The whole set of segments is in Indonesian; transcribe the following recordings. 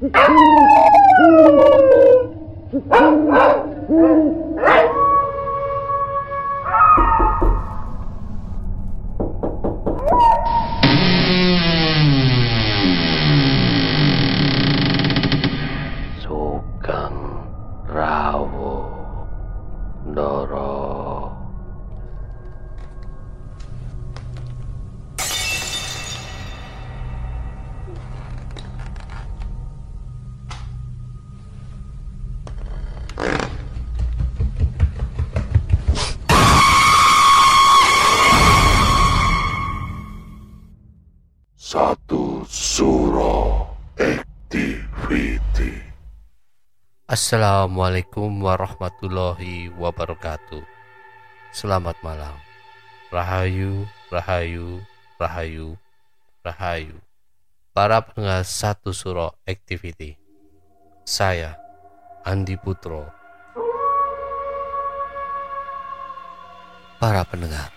Oh, my God. Assalamualaikum warahmatullahi wabarakatuh. Selamat malam. Rahayu, rahayu, rahayu, rahayu. Para pendengar satu suro activity. Saya Andi Putro. Para pendengar,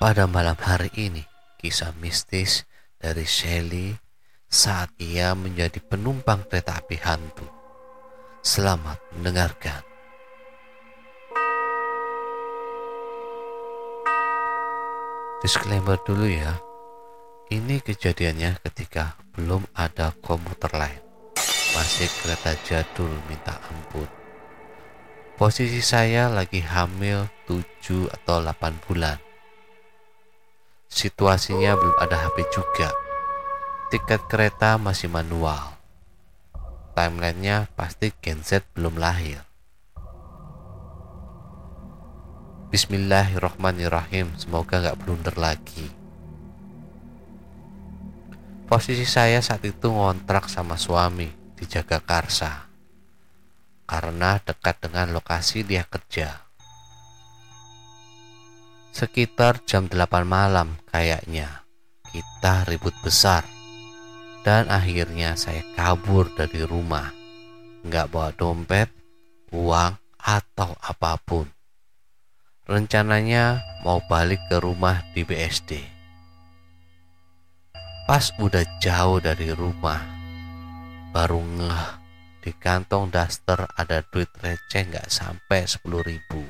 pada malam hari ini kisah mistis dari Shelly saat ia menjadi penumpang kereta api hantu. Selamat mendengarkan. Disclaimer dulu ya. Ini kejadiannya ketika belum ada komuter lain. Masih kereta jadul minta ampun. Posisi saya lagi hamil 7 atau 8 bulan. Situasinya belum ada HP juga. Tiket kereta masih manual timelinenya pasti Gen Z belum lahir. Bismillahirrohmanirrohim, semoga nggak blunder lagi. Posisi saya saat itu ngontrak sama suami di Jagakarsa karena dekat dengan lokasi dia kerja. Sekitar jam 8 malam kayaknya kita ribut besar dan akhirnya saya kabur dari rumah. Nggak bawa dompet, uang, atau apa pun. Rencananya mau balik ke rumah di BSD. Pas udah jauh dari rumah, baru ngeh di kantong daster ada duit receh nggak sampai 10 ribu.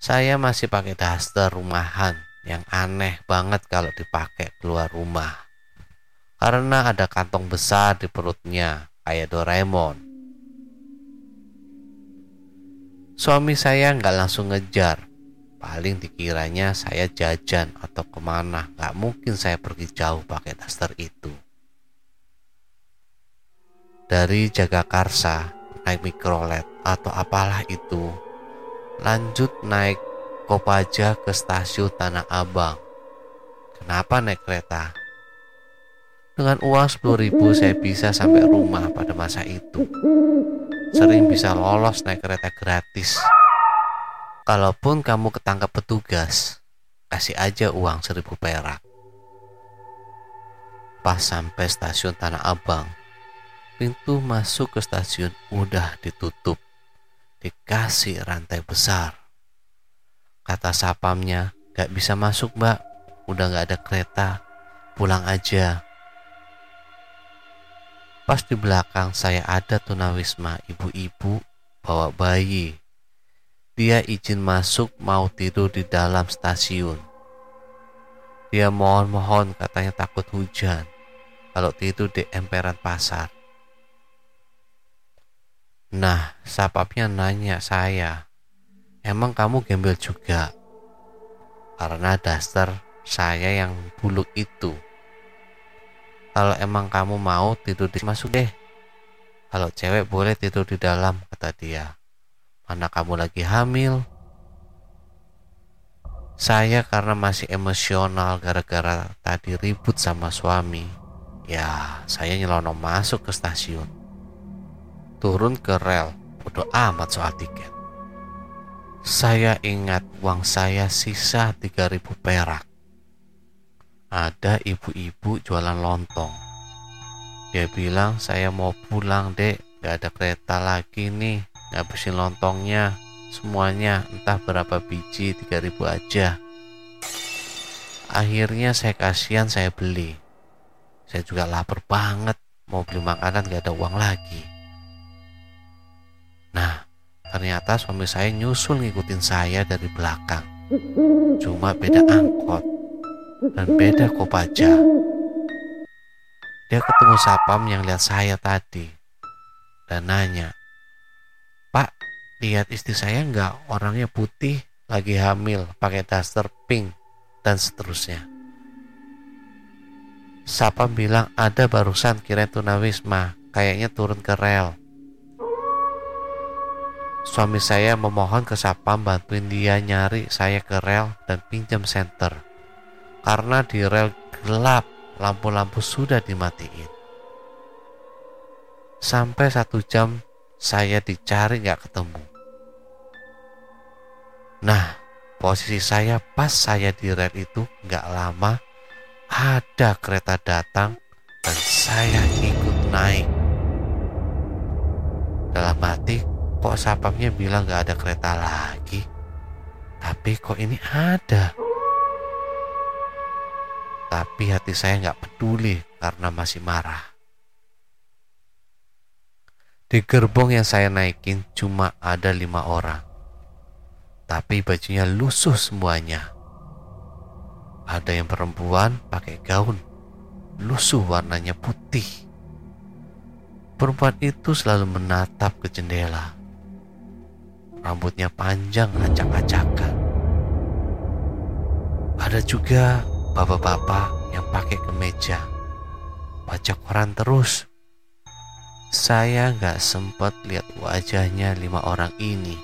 Saya masih pakai daster rumahan yang aneh banget kalau dipakai keluar rumah karena ada kantong besar di perutnya kayak Doraemon. Suami saya nggak langsung ngejar, paling dikiranya saya jajan atau ke mana, nggak mungkin saya pergi jauh pakai daster itu. Dari Jagakarsa naik mikrolet atau apalah itu, lanjut naik Kopaja ke stasiun Tanah Abang. Kenapa naik kereta? Dengan uang 10 ribu saya bisa sampai rumah pada masa itu. Sering bisa lolos naik kereta gratis. Kalaupun kamu ketangkap petugas, kasih aja uang 1000 perak. Pas sampai stasiun Tanah Abang, pintu masuk ke stasiun udah ditutup. Dikasih rantai besar. Kata sapamnya, gak bisa masuk mbak, udah gak ada kereta, pulang aja. Pas di belakang saya ada tunawisma ibu-ibu bawa bayi. Dia izin masuk mau tidur di dalam stasiun. Dia mohon-mohon katanya takut hujan kalau tidur di emperan pasar. Nah, sapapnya nanya saya, emang kamu gembel juga? Karena daster saya yang buluk itu. Kalau emang kamu mau tidur di masuk deh. Kalau cewek boleh tidur di dalam, kata dia. Mana kamu lagi hamil? Saya karena masih emosional gara-gara tadi ribut sama suami. Ya, saya nyelonong masuk ke stasiun. Turun ke rel, bodoh amat soal tiket. Saya ingat uang saya sisa 3000 perak. Ada ibu-ibu jualan lontong. Dia bilang saya mau pulang dek, gak ada kereta lagi nih, ngabisin lontongnya, semuanya entah berapa biji, 3000 aja. Akhirnya saya kasihan saya beli. Saya juga lapar banget, mau beli makanan gak ada uang lagi. Nah, ternyata suami saya nyusul ngikutin saya dari belakang. Cuma beda angkot dan beda kopaja. Dia ketemu sapam yang lihat saya tadi dan nanya, Pak, lihat istri saya nggak orangnya putih, lagi hamil, pakai daster pink, dan seterusnya. Sapam bilang ada barusan kira tunawisma, kayaknya turun ke rel. Suami saya memohon ke Sapam bantuin dia nyari saya ke rel dan pinjam senter. Karena di rel gelap lampu-lampu sudah dimatiin. Sampai satu jam saya dicari nggak ketemu. Nah, posisi saya pas saya di rel itu nggak lama ada kereta datang dan saya ikut naik. Dalam hati kok sapamnya bilang nggak ada kereta lagi, tapi kok ini ada. Tapi hati saya nggak peduli karena masih marah. Di gerbong yang saya naikin cuma ada lima orang. Tapi bajunya lusuh semuanya. Ada yang perempuan pakai gaun, lusuh warnanya putih. Perempuan itu selalu menatap ke jendela. Rambutnya panjang acak-acakan. Ada juga bapak-bapak yang pakai kemeja. Baca koran terus. Saya nggak sempat lihat wajahnya lima orang ini.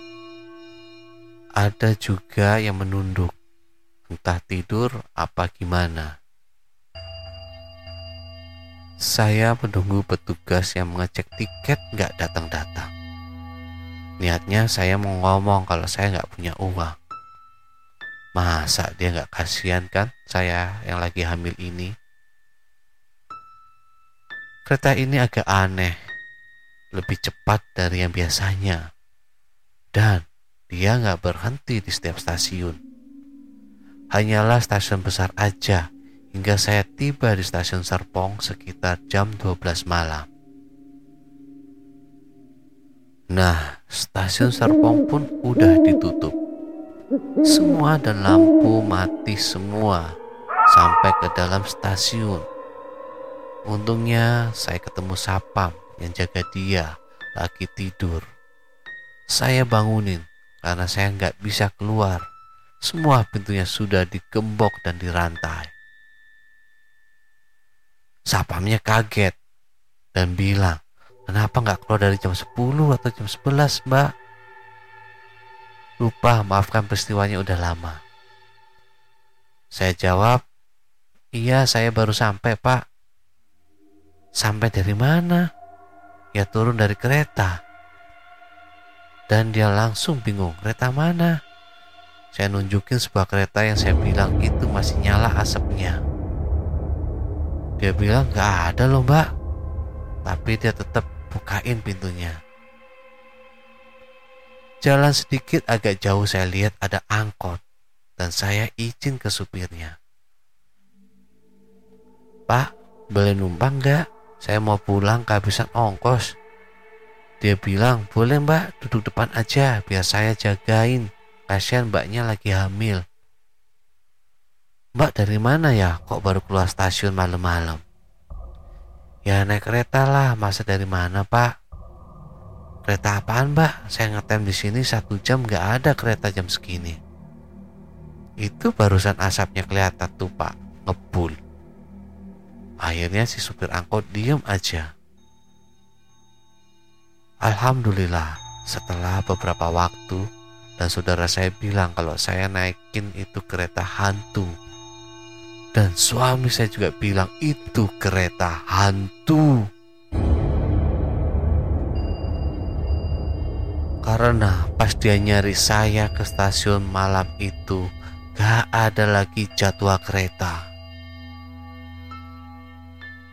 Ada juga yang menunduk, entah tidur apa gimana. Saya menunggu petugas yang mengecek tiket nggak datang-datang. Niatnya saya mau ngomong kalau saya nggak punya uang. Masa dia nggak kasihan kan saya yang lagi hamil ini? Kereta ini agak aneh, lebih cepat dari yang biasanya. Dan dia nggak berhenti di setiap stasiun. Hanyalah stasiun besar aja hingga saya tiba di stasiun Serpong sekitar jam 12 malam. Nah, stasiun Serpong pun udah ditutup. Semua dan lampu mati semua sampai ke dalam stasiun. Untungnya saya ketemu Sapam yang jaga dia lagi tidur. Saya bangunin karena saya nggak bisa keluar. Semua pintunya sudah digembok dan dirantai. Sapamnya kaget dan bilang, kenapa nggak keluar dari jam 10 atau jam 11 mbak? Lupa maafkan peristiwanya udah lama. Saya jawab, iya saya baru sampai pak. Sampai dari mana? Ya turun dari kereta. Dan dia langsung bingung, kereta mana? Saya nunjukin sebuah kereta yang saya bilang itu masih nyala asapnya. Dia bilang gak ada loh mbak. Tapi dia tetap bukain pintunya. Jalan sedikit agak jauh saya lihat ada angkot dan saya izin ke supirnya. Pak, boleh numpang gak? Saya mau pulang kehabisan ongkos. Dia bilang, boleh mbak duduk depan aja biar saya jagain. Kasihan mbaknya lagi hamil. Mbak dari mana ya kok baru keluar stasiun malam-malam? Ya naik kereta lah, masa dari mana pak? Kereta apaan mbak? Saya ngetem di sini satu jam gak ada kereta jam segini. Itu barusan asapnya kelihatan tuh pak, ngebul. Akhirnya si supir angkot diem aja. Alhamdulillah, setelah beberapa waktu dan saudara saya bilang kalau saya naikin itu kereta hantu. Dan suami saya juga bilang itu kereta hantu. Karena pas dia nyari saya ke stasiun malam itu Gak ada lagi jadwal kereta.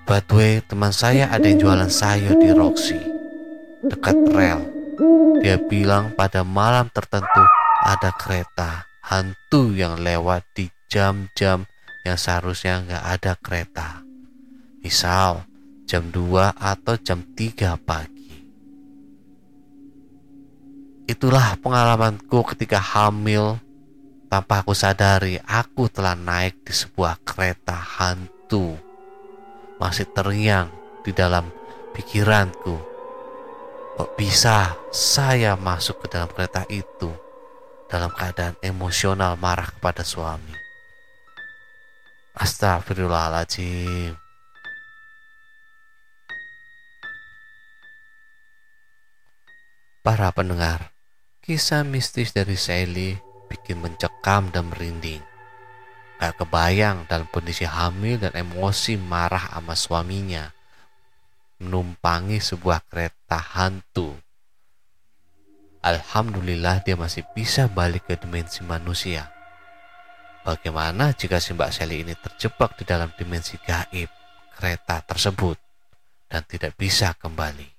By way, teman saya ada yang jualan sayur di Roxy Dekat rel. Dia bilang pada malam tertentu ada kereta hantu yang lewat di jam-jam yang seharusnya gak ada kereta. Misal jam 2 atau jam 3 pagi. Itulah pengalamanku ketika hamil. Tanpa aku sadari, aku telah naik di sebuah kereta hantu. Masih terngiang di dalam pikiranku. Kok bisa saya masuk ke dalam kereta itu dalam keadaan emosional marah kepada suami? Astagfirullahaladzim. Para pendengar, kisah mistis dari Sally bikin mencekam dan merinding. Gak kebayang dalam kondisi hamil dan emosi marah sama suaminya menumpangi sebuah kereta hantu. Alhamdulillah dia masih bisa balik ke dimensi manusia. Bagaimana jika si Mbak Sally ini terjebak di dalam dimensi gaib kereta tersebut dan tidak bisa kembali?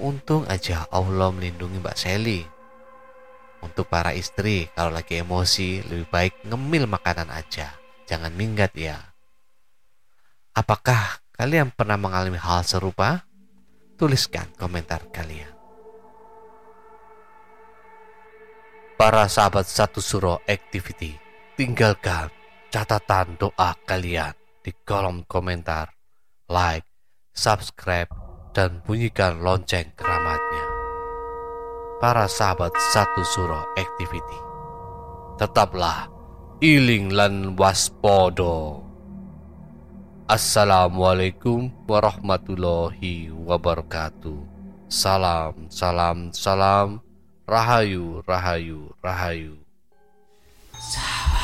Untung aja Allah melindungi Mbak Sally. Untuk para istri, kalau lagi emosi, lebih baik ngemil makanan aja. Jangan minggat ya. Apakah kalian pernah mengalami hal serupa? Tuliskan komentar kalian. Para sahabat satu suro activity, tinggalkan catatan doa kalian di kolom komentar, like, subscribe, dan bunyikan lonceng keramatnya. Para sahabat satu suro activity, tetaplah iling lan waspodo. Assalamualaikum warahmatullahi wabarakatuh. Salam, salam, salam. Rahayu, rahayu, rahayu. Salam.